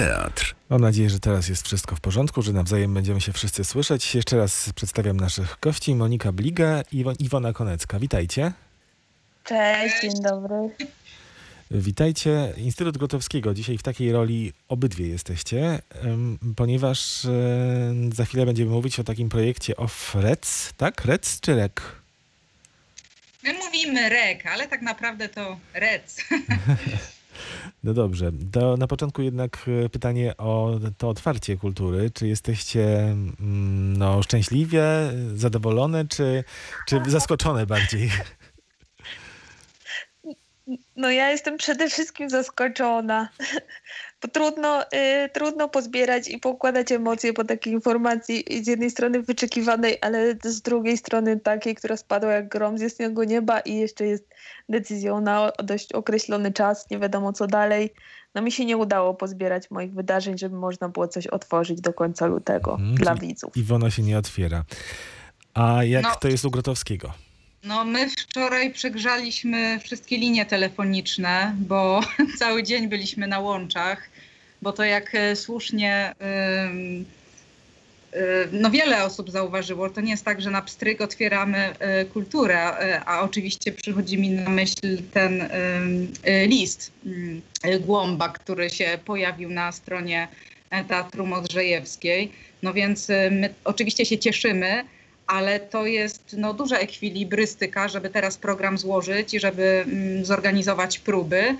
Teatr. Mam nadzieję, że teraz jest wszystko w porządku, że nawzajem będziemy się wszyscy słyszeć. Jeszcze raz przedstawiam naszych gości. Monika Bliga i Iwo- Iwona Konecka. Witajcie. Cześć, dzień dobry. Witajcie. Instytut Gotowskiego. Dzisiaj w takiej roli obydwie jesteście, ponieważ za chwilę będziemy mówić o takim projekcie Off Rec, tak? Rec czy Rek? My mówimy rek, ale tak naprawdę to rec. No dobrze. To na początku jednak e, pytanie o to otwarcie kultury. Czy jesteście mm, no, szczęśliwie, zadowolone, czy, czy zaskoczone bardziej? No ja jestem przede wszystkim zaskoczona, trudno, y, trudno pozbierać i poukładać emocje po takiej informacji z jednej strony wyczekiwanej, ale z drugiej strony takiej, która spadła jak grom z jasnego nieba i jeszcze jest decyzją na dość określony czas, nie wiadomo co dalej. No mi się nie udało pozbierać moich wydarzeń, żeby można było coś otworzyć do końca lutego Mhm, dla widzów. Iwona się nie otwiera. A jak No. to jest u Grotowskiego? No my wczoraj przegrzaliśmy wszystkie linie telefoniczne, bo cały dzień byliśmy na łączach, bo to jak e, słusznie y, no wiele osób zauważyło, to nie jest tak, że na pstryk otwieramy y, kulturę, y, a oczywiście przychodzi mi na myśl ten list y, Głąba, który się pojawił na stronie e, Teatru Modrzejewskiej. No więc my oczywiście się cieszymy, ale to jest no, duża ekwilibrystyka, żeby teraz program złożyć i żeby mm, zorganizować próby.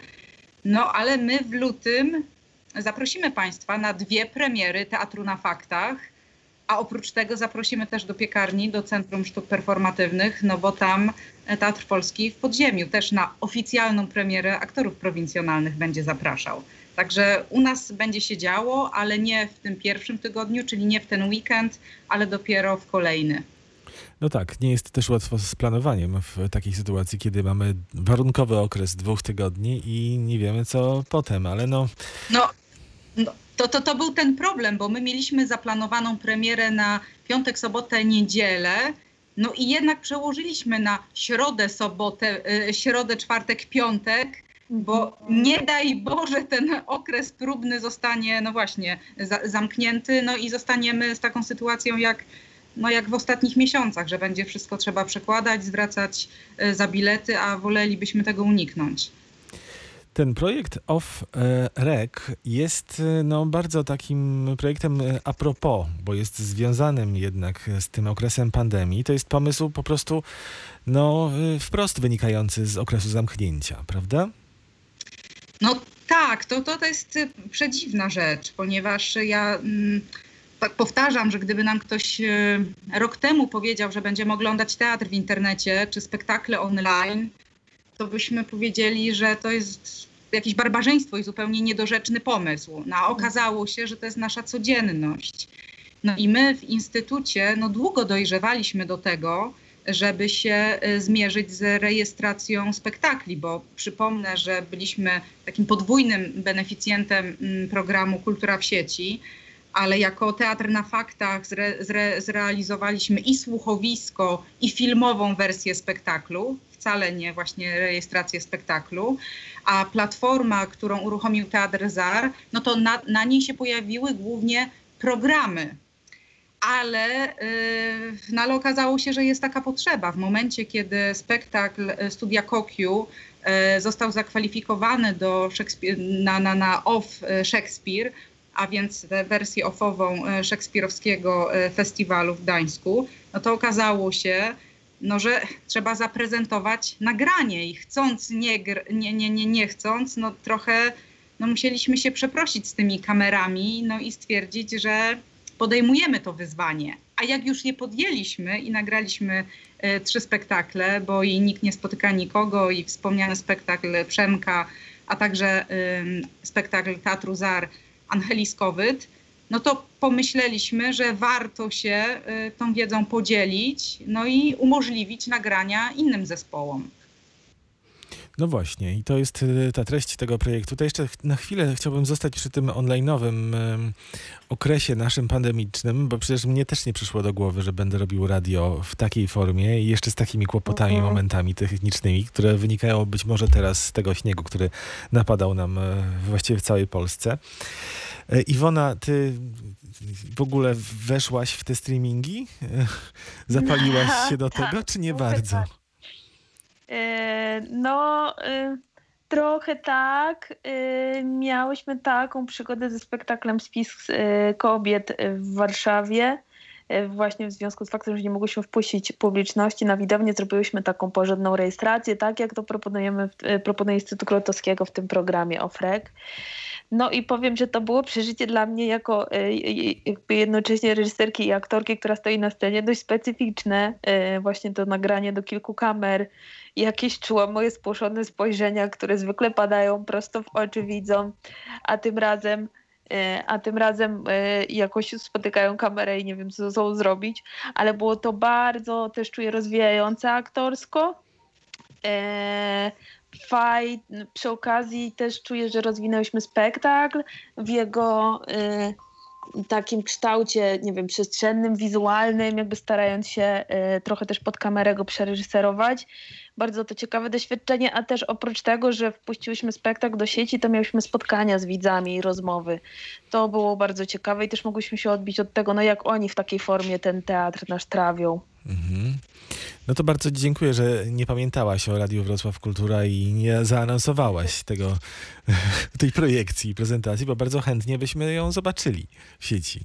No ale my w lutym zaprosimy Państwa na dwie premiery Teatru na Faktach, a oprócz tego zaprosimy też do piekarni, do Centrum Sztuk Performatywnych, no bo tam e, Teatr Polski w Podziemiu też na oficjalną premierę aktorów prowincjonalnych będzie zapraszał. Także u nas będzie się działo, ale nie w tym pierwszym tygodniu, czyli nie w ten weekend, ale dopiero w kolejny. No tak, nie jest też łatwo z planowaniem w takiej sytuacji, kiedy mamy warunkowy okres dwóch tygodni i nie wiemy co potem, ale no No, no to, to, to był ten problem, bo my mieliśmy zaplanowaną premierę na piątek, sobotę, niedzielę. No i jednak przełożyliśmy na środę, sobotę, y, środę, czwartek, piątek, bo nie daj Boże ten okres próbny zostanie, no właśnie, za, zamknięty, no i zostaniemy z taką sytuacją jak, no jak w ostatnich miesiącach, że będzie wszystko trzeba przekładać, zwracać y, za bilety, a wolelibyśmy tego uniknąć. Ten projekt Off e, Rec jest e, no, bardzo takim projektem e, a propos, bo jest związanym jednak z tym okresem pandemii. To jest pomysł po prostu no, wprost wynikający z okresu zamknięcia, prawda? No tak, to, to, to jest przedziwna rzecz, ponieważ ja tak powtarzam, że gdyby nam ktoś rok temu powiedział, że będziemy oglądać teatr w internecie czy spektakle online, to byśmy powiedzieli, że to jest jakieś barbarzyństwo i zupełnie niedorzeczny pomysł. No, a okazało się, że to jest nasza codzienność. No i my w instytucie no, długo dojrzewaliśmy do tego, żeby się y, zmierzyć z rejestracją spektakli, bo przypomnę, że byliśmy takim podwójnym beneficjentem mm, programu Kultura w sieci, ale jako Teatr na Faktach zre, zre, zrealizowaliśmy i słuchowisko, i filmową wersję spektaklu, wcale nie właśnie rejestrację spektaklu, a platforma, którą uruchomił Teatr ZAR, no to na, na niej się pojawiły głównie programy ale, yy, no ale okazało się, że jest taka potrzeba. W momencie, kiedy spektakl y, Studia Kokiu y, został zakwalifikowany do na, na, na off y, Szekspir, a więc wersję offową y, szekspirowskiego y, festiwalu w Gdańsku, no to okazało się, no, że trzeba zaprezentować nagranie i chcąc, nie, nie, nie, nie, nie chcąc, no trochę no, musieliśmy się przeprosić z tymi kamerami no, i stwierdzić, że podejmujemy to wyzwanie. A jak już je podjęliśmy i nagraliśmy e, trzy spektakle, bo i nikt nie spotyka nikogo, i wspomniany spektakl Przemka, a także ym, spektakl Teatru Zar Angeliskowyt, no to pomyśleliśmy, że warto się y, tą wiedzą podzielić, no i umożliwić nagrania innym zespołom. No właśnie, i to jest y, ta treść tego projektu. To jeszcze na chwilę chciałbym zostać przy tym online'owym okresie naszym pandemicznym, bo przecież mnie też nie przyszło do głowy, że będę robił radio w takiej formie i jeszcze z takimi kłopotami, Mhm. momentami technicznymi, które wynikają być może teraz z tego śniegu, który napadał nam e, właściwie w całej Polsce. E, Iwona, ty w ogóle weszłaś w te streamingi? E, Zapaliłaś się do Tak, tego, czy nie bardzo? E, No, e, trochę tak. E, Miałyśmy taką przygodę ze spektaklem Spis Kobiet w Warszawie. Właśnie w związku z faktem, że nie mogłyśmy wpuścić publiczności na widownię, zrobiłyśmy taką porządną rejestrację, tak jak to proponujemy, proponuje Instytut Krotowskiego w tym programie OFREK. No i powiem, że to było przeżycie dla mnie jako e, e, jakby jednocześnie reżyserki i aktorki, która stoi na scenie, dość specyficzne. E, Właśnie to nagranie do kilku kamer, jakieś czułam moje spłoszone spojrzenia, które zwykle padają prosto w oczy widzom, a tym razem e, a tym razem e, jakoś spotykają kamerę i nie wiem, co sobą zrobić, ale było to bardzo też czuję rozwijające aktorsko. Faj, przy okazji też czuję, że rozwinęłyśmy spektakl w jego e, takim kształcie, nie wiem, przestrzennym, wizualnym, jakby starając się e, trochę też pod kamerę go przereżyserować. Bardzo to ciekawe doświadczenie, a też oprócz tego, że wpuściłyśmy spektakl do sieci, to miałyśmy spotkania z widzami i rozmowy. To było bardzo ciekawe i też mogłyśmy się odbić od tego, no jak oni w takiej formie ten teatr nasz trawią. Mhm. No to bardzo dziękuję, że nie pamiętałaś o Radiu Wrocław Kultura i nie zaanonsowałaś tego, tej projekcji prezentacji, bo bardzo chętnie byśmy ją zobaczyli w sieci.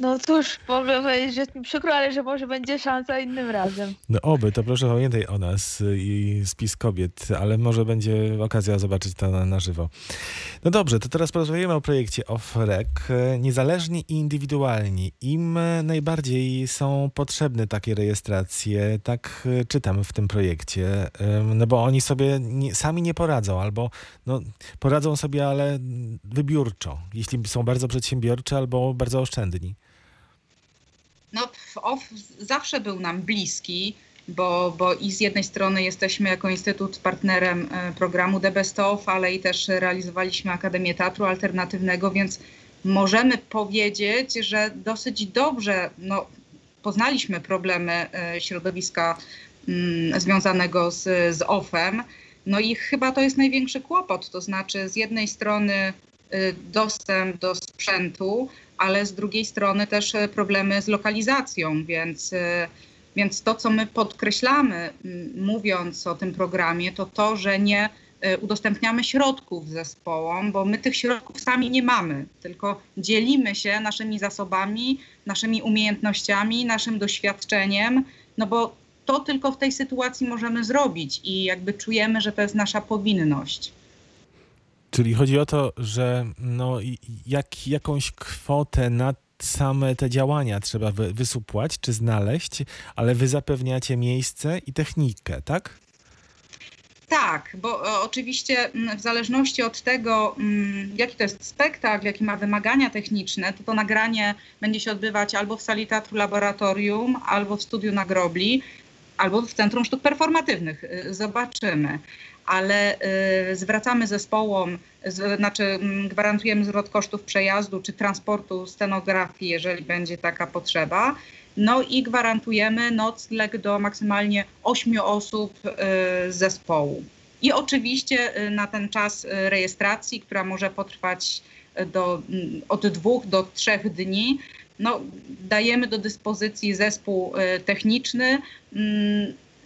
No cóż, mogę powiedzieć, że jest mi przykro, ale że może będzie szansa innym razem. No oby, to proszę pamiętaj o nas i spis kobiet, ale może będzie okazja zobaczyć to na, na żywo. No dobrze, to teraz porozmawiamy o projekcie OFREC. Niezależni i indywidualni. Im najbardziej są potrzebne takie rejestracje, tak czytam w tym projekcie, no bo oni sobie nie, sami nie poradzą, albo no, poradzą sobie, ale wybiórczo, jeśli są bardzo przedsiębiorczy albo bardzo oszczędni. No, OFF zawsze był nam bliski, bo, bo i z jednej strony jesteśmy jako Instytut partnerem e, programu The Best Of, ale i też realizowaliśmy Akademię Teatru Alternatywnego, więc możemy powiedzieć, że dosyć dobrze no, poznaliśmy problemy e, środowiska mm, związanego z, z OFF-em. No i chyba to jest największy kłopot, to znaczy z jednej strony y, dostęp do sprzętu, ale z drugiej strony też e, problemy z lokalizacją, więc, e, więc to, co my podkreślamy, mówiąc o tym programie, to to, że nie e, udostępniamy środków zespołom, bo my tych środków sami nie mamy, tylko dzielimy się naszymi zasobami, naszymi umiejętnościami, naszym doświadczeniem, no bo to tylko w tej sytuacji możemy zrobić i jakby czujemy, że to jest nasza powinność. Czyli chodzi o to, że no, jak, jakąś kwotę na same te działania trzeba wy, wysupłać czy znaleźć, ale wy zapewniacie miejsce i technikę, tak? Tak, bo e, oczywiście w zależności od tego, jaki to jest spektakl, jakie ma wymagania techniczne, to to nagranie będzie się odbywać albo w sali teatru laboratorium, albo w studiu na grobli, albo w Centrum Sztuk Performatywnych. Y, Zobaczymy. Ale y, zwracamy zespołom, znaczy mm, gwarantujemy zwrot kosztów przejazdu czy transportu scenografii, jeżeli będzie taka potrzeba. No i gwarantujemy nocleg do maksymalnie 8 osób y, z zespołu. I oczywiście y, na ten czas rejestracji, która może potrwać do, mm, od dwóch do trzech dni, no, dajemy do dyspozycji zespół techniczny.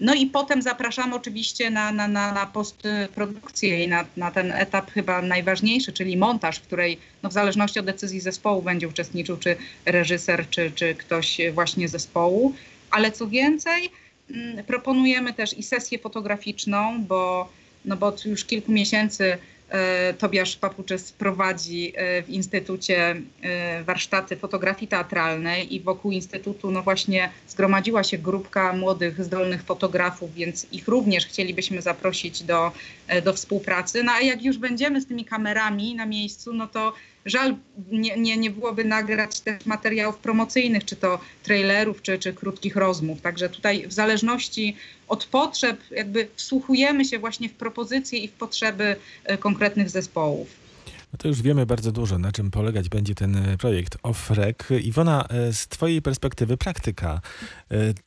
No i potem zapraszamy oczywiście na, na, na, na postprodukcję i na, na ten etap chyba najważniejszy, czyli montaż, w której no, w zależności od decyzji zespołu będzie uczestniczył, czy reżyser, czy, czy ktoś właśnie zespołu. Ale co więcej, mm, proponujemy też i sesję fotograficzną, bo, no bo już kilku miesięcy Tobiasz Papuczys prowadzi e, w Instytucie e, warsztaty fotografii teatralnej i wokół Instytutu no właśnie zgromadziła się grupka młodych, zdolnych fotografów, więc ich również chcielibyśmy zaprosić do, e, do współpracy. No a jak już będziemy z tymi kamerami na miejscu, no to żal nie, nie, nie byłoby nagrać też materiałów promocyjnych, czy to trailerów, czy, czy krótkich rozmów. Także tutaj w zależności od potrzeb, jakby wsłuchujemy się właśnie w propozycje i w potrzeby e, konkretnych zespołów. No to już wiemy bardzo dużo, na czym polegać będzie ten e, projekt OFREC. Iwona, e, z Twojej perspektywy praktyka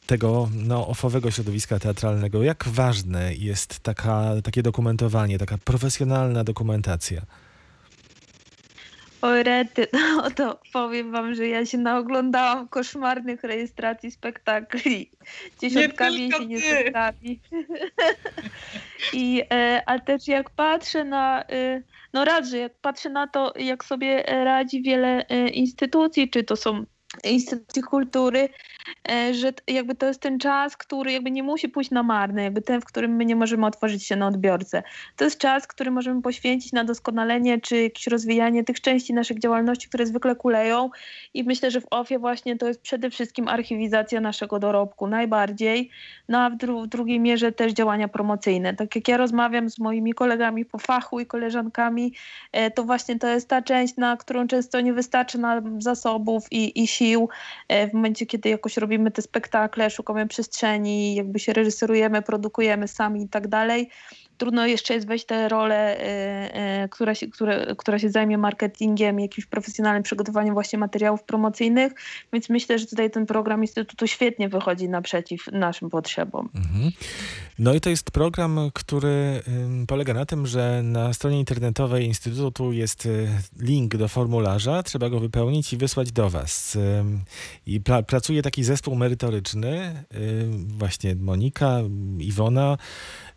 tego no, ofowego środowiska teatralnego, jak ważne jest taka, takie dokumentowanie, taka profesjonalna dokumentacja? O rety, no to powiem wam, że ja się naoglądałam koszmarnych rejestracji spektakli. Dziesiątkami, Nie jeśli nie setkami. I, e, ale też jak patrzę na, e, no raz, że jak patrzę na to, jak sobie radzi wiele e, instytucji, czy to są instytucje kultury, e, że jakby to jest ten czas, który jakby nie musi pójść na marne, jakby ten, w którym my nie możemy otworzyć się na odbiorcę. To jest czas, który możemy poświęcić na doskonalenie czy jakieś rozwijanie tych części naszych działalności, które zwykle kuleją i myślę, że w OFie właśnie to jest przede wszystkim archiwizacja naszego dorobku najbardziej, no a w, dru- w drugiej mierze też działania promocyjne. Tak jak ja rozmawiam z moimi kolegami po fachu i koleżankami, e, to właśnie to jest ta część, na którą często nie wystarczy nam zasobów i, i sił e, w momencie, kiedy jakoś robimy te spektakle, szukamy przestrzeni, jakby się reżyserujemy, produkujemy sami i tak dalej. Trudno jeszcze jest wejść tę rolę, e, e, która się, które, która się zajmie marketingiem, jakimś profesjonalnym przygotowaniem właśnie materiałów promocyjnych, więc myślę, że tutaj ten program Instytutu świetnie wychodzi naprzeciw naszym potrzebom. Mhm. No i to jest program, który polega na tym, że na stronie internetowej Instytutu jest y, link do formularza, trzeba go wypełnić i wysłać do Was. I pra- pracuje taki zespół merytoryczny, ym, właśnie Monika, Iwona,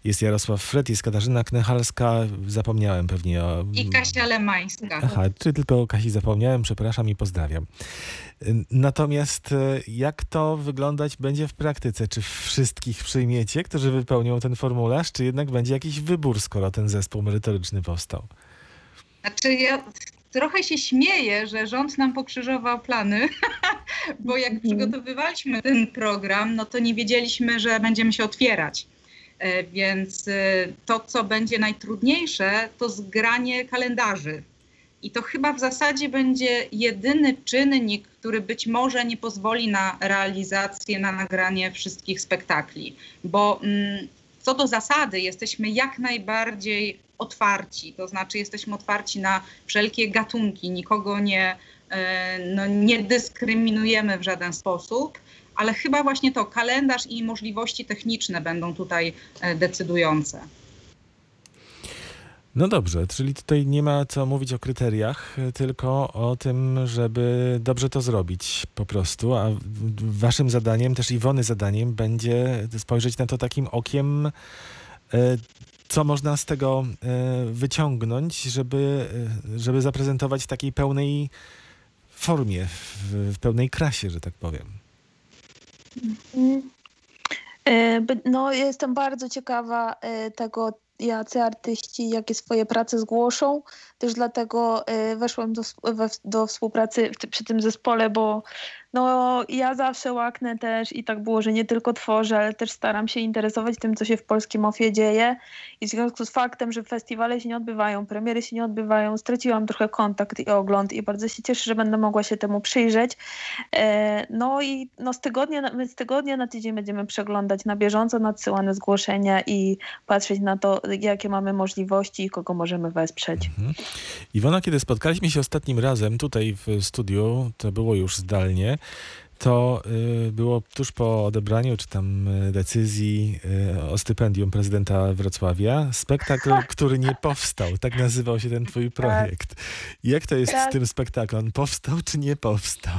jest Jarosław Fred, jest Katarzyna Knechalska, zapomniałem pewnie o... I Kasia Lemańska. Aha, czy tylko o Kasi zapomniałem, przepraszam i pozdrawiam. Natomiast y, jak to wyglądać będzie w praktyce? Czy wszystkich przyjmiecie, którzy wypełnią ten formularz, czy jednak będzie jakiś wybór, skoro ten zespół merytoryczny powstał? Znaczy ja trochę się śmieję, że rząd nam pokrzyżował plany, bo jak Mhm. przygotowywaliśmy ten program, no to nie wiedzieliśmy, że będziemy się otwierać. E, Więc e, to, co będzie najtrudniejsze, to zgranie kalendarzy. I to chyba w zasadzie będzie jedyny czynnik, który być może nie pozwoli na realizację, na nagranie wszystkich spektakli. Bo mm, co do zasady jesteśmy jak najbardziej otwarci, to znaczy jesteśmy otwarci na wszelkie gatunki, nikogo nie, e, no, nie dyskryminujemy w żaden sposób, ale chyba właśnie to kalendarz i możliwości techniczne będą tutaj e, decydujące. No dobrze, czyli tutaj nie ma co mówić o kryteriach, tylko o tym, żeby dobrze to zrobić po prostu. A waszym zadaniem, też Iwony zadaniem, będzie spojrzeć na to takim okiem, y, co można z tego y, wyciągnąć, żeby, żeby zaprezentować w takiej pełnej formie, w pełnej krasie, że tak powiem. E, No, jestem bardzo ciekawa e, tego, jacy artyści jakie swoje prace zgłoszą. Też dlatego e, weszłam do, do współpracy przy tym zespole, bo no, ja zawsze łaknę też i tak było, że nie tylko tworzę, ale też staram się interesować tym, co się w polskim ofie dzieje. I w związku z faktem, że festiwale się nie odbywają, premiery się nie odbywają, straciłam trochę kontakt i ogląd i bardzo się cieszę, że będę mogła się temu przyjrzeć. E, No i no z, tygodnia z tygodnia na tydzień będziemy przeglądać na bieżąco nadsyłane zgłoszenia i patrzeć na to, jakie mamy możliwości i kogo możemy wesprzeć. Mhm. Iwona, kiedy spotkaliśmy się ostatnim razem tutaj w studiu, to było już zdalnie, to y, było tuż po odebraniu czy tam y, decyzji y, o stypendium prezydenta Wrocławia. Spektakl, który nie powstał. Tak nazywał się ten twój projekt. Jak to jest z Tak. tym spektaklem? On powstał czy nie powstał?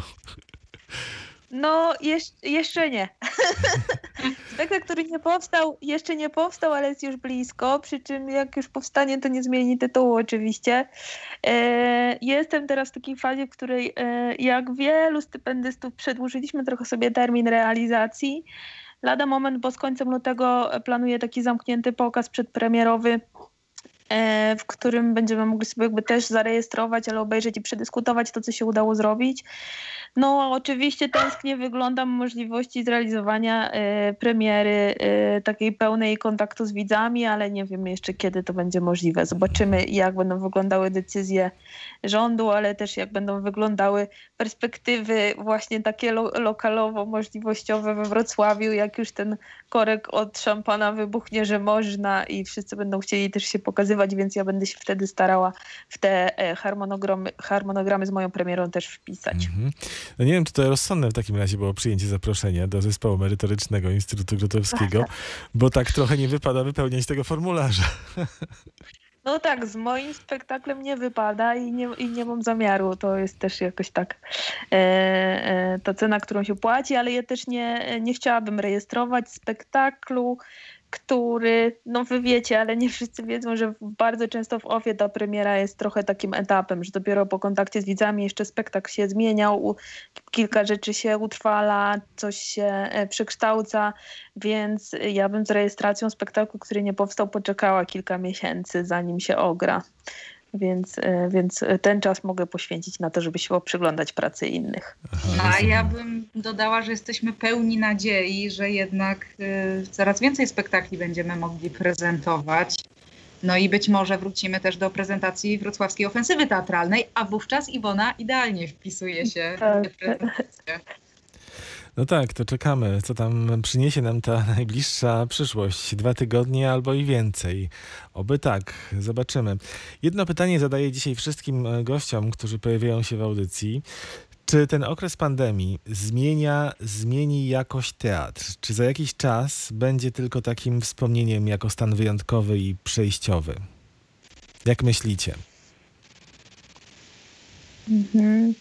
No, jesz- jeszcze nie. Spektakl, który nie powstał, jeszcze nie powstał, ale jest już blisko. Przy czym, jak już powstanie, to nie zmieni tytułu, oczywiście. E, jestem teraz w takiej fazie, w której, e, jak wielu stypendystów, przedłużyliśmy trochę sobie termin realizacji. Lada moment, bo z końcem lutego planuję taki zamknięty pokaz przedpremierowy w którym będziemy mogli sobie jakby też zarejestrować, ale obejrzeć i przedyskutować to, co się udało zrobić. No, oczywiście tęsknie wyglądam możliwości zrealizowania e, premiery e, takiej pełnej kontaktu z widzami, ale nie wiem jeszcze kiedy to będzie możliwe. Zobaczymy, jak będą wyglądały decyzje rządu, ale też jak będą wyglądały perspektywy właśnie takie lo- lokalowo-możliwościowe we Wrocławiu, jak już ten korek od szampana wybuchnie, że można i wszyscy będą chcieli też się pokazywać, więc ja będę się wtedy starała w te e, harmonogramy, harmonogramy z moją premierą też wpisać. Mhm. No nie wiem, czy to rozsądne w takim razie było przyjęcie zaproszenia do zespołu merytorycznego Instytutu Grotowskiego, bo tak trochę nie wypada wypełniać tego formularza. No tak, z moim spektaklem nie wypada i nie, i nie mam zamiaru. To jest też jakoś tak e, e, ta cena, którą się płaci, ale ja też nie, nie chciałabym rejestrować spektaklu, który, no wy wiecie, ale nie wszyscy wiedzą, że bardzo często w OFie ta premiera jest trochę takim etapem, że dopiero po kontakcie z widzami jeszcze spektakl się zmieniał, kilka rzeczy się utrwala, coś się e, przekształca, więc ja bym z rejestracją spektaklu, który nie powstał, poczekała kilka miesięcy, zanim się ogra. Więc, e, więc ten czas mogę poświęcić na to, żeby się poprzyglądać pracy innych. Aha, a ja bym dodała, że jesteśmy pełni nadziei, że jednak y, coraz więcej spektakli będziemy mogli prezentować. No i być może wrócimy też do prezentacji wrocławskiej ofensywy teatralnej, a wówczas Iwona idealnie wpisuje się w Tak. prezentacje. No tak, to czekamy, co tam przyniesie nam ta najbliższa przyszłość. Dwa tygodnie albo i więcej. Oby tak, zobaczymy. Jedno pytanie zadaję dzisiaj wszystkim e, gościom, którzy pojawiają się w audycji. Czy ten okres pandemii zmienia, zmieni jakoś teatr? Czy za jakiś czas będzie tylko takim wspomnieniem jako stan wyjątkowy i przejściowy? Jak myślicie? Mhm.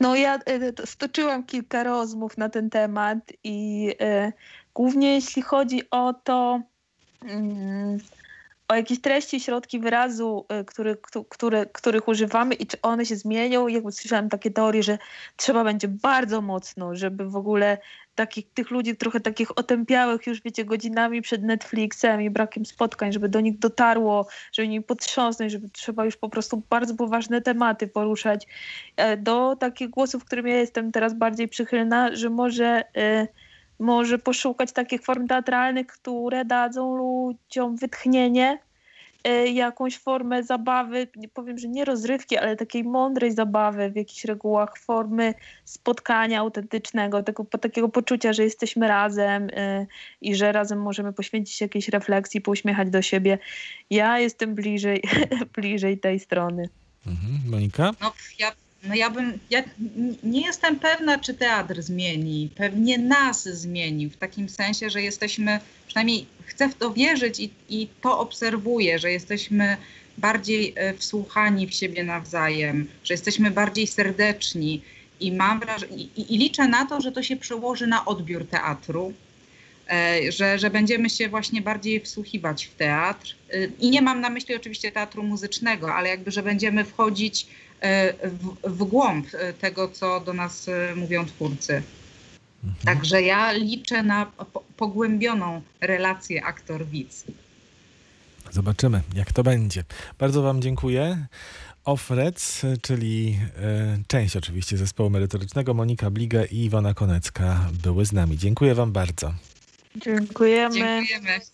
No ja e, to stoczyłam kilka rozmów na ten temat i e, głównie jeśli chodzi o to, mm, o jakieś treści, środki wyrazu, e, który, któ- które, których używamy i czy one się zmienią. Jakby słyszałam takie teorie, że trzeba będzie bardzo mocno, żeby w ogóle takich, tych ludzi trochę takich otępiałych już, wiecie, godzinami przed Netflixem i brakiem spotkań, żeby do nich dotarło, żeby nimi potrząsnąć, żeby trzeba już po prostu bardzo poważne tematy poruszać, e, do takich głosów, którym ja jestem teraz bardziej przychylna, że może, e, może poszukać takich form teatralnych, które dadzą ludziom wytchnienie, e, jakąś formę zabawy, nie powiem, że nie rozrywki, ale takiej mądrej zabawy w jakichś regułach, formy spotkania autentycznego, tego, po- takiego poczucia, że jesteśmy razem e, i że razem możemy poświęcić się jakiejś refleksji, pouśmiechać do siebie. Ja jestem bliżej, bliżej tej strony. Mhm. Monika? No ja, no ja bym, ja nie jestem pewna, czy teatr zmieni. Pewnie nas zmienił, w takim sensie, że jesteśmy, przynajmniej chcę w to wierzyć i, i to obserwuję, że jesteśmy bardziej e, wsłuchani w siebie nawzajem, że jesteśmy bardziej serdeczni i mam wrażenie, i, i liczę na to, że to się przełoży na odbiór teatru. e, Że, że będziemy się właśnie bardziej wsłuchiwać w teatr. E, I nie mam na myśli oczywiście teatru muzycznego, ale jakby, że będziemy wchodzić w, w głąb e, tego, co do nas e, mówią twórcy. Mhm. Także ja liczę na po, pogłębioną relację aktor-widz. Zobaczymy, jak to będzie. Bardzo Wam dziękuję. Offrec, czyli e, część oczywiście zespołu merytorycznego, Monika Bliga i Iwona Konecka były z nami. Dziękuję Wam bardzo. Dziękujemy. Dziękujemy.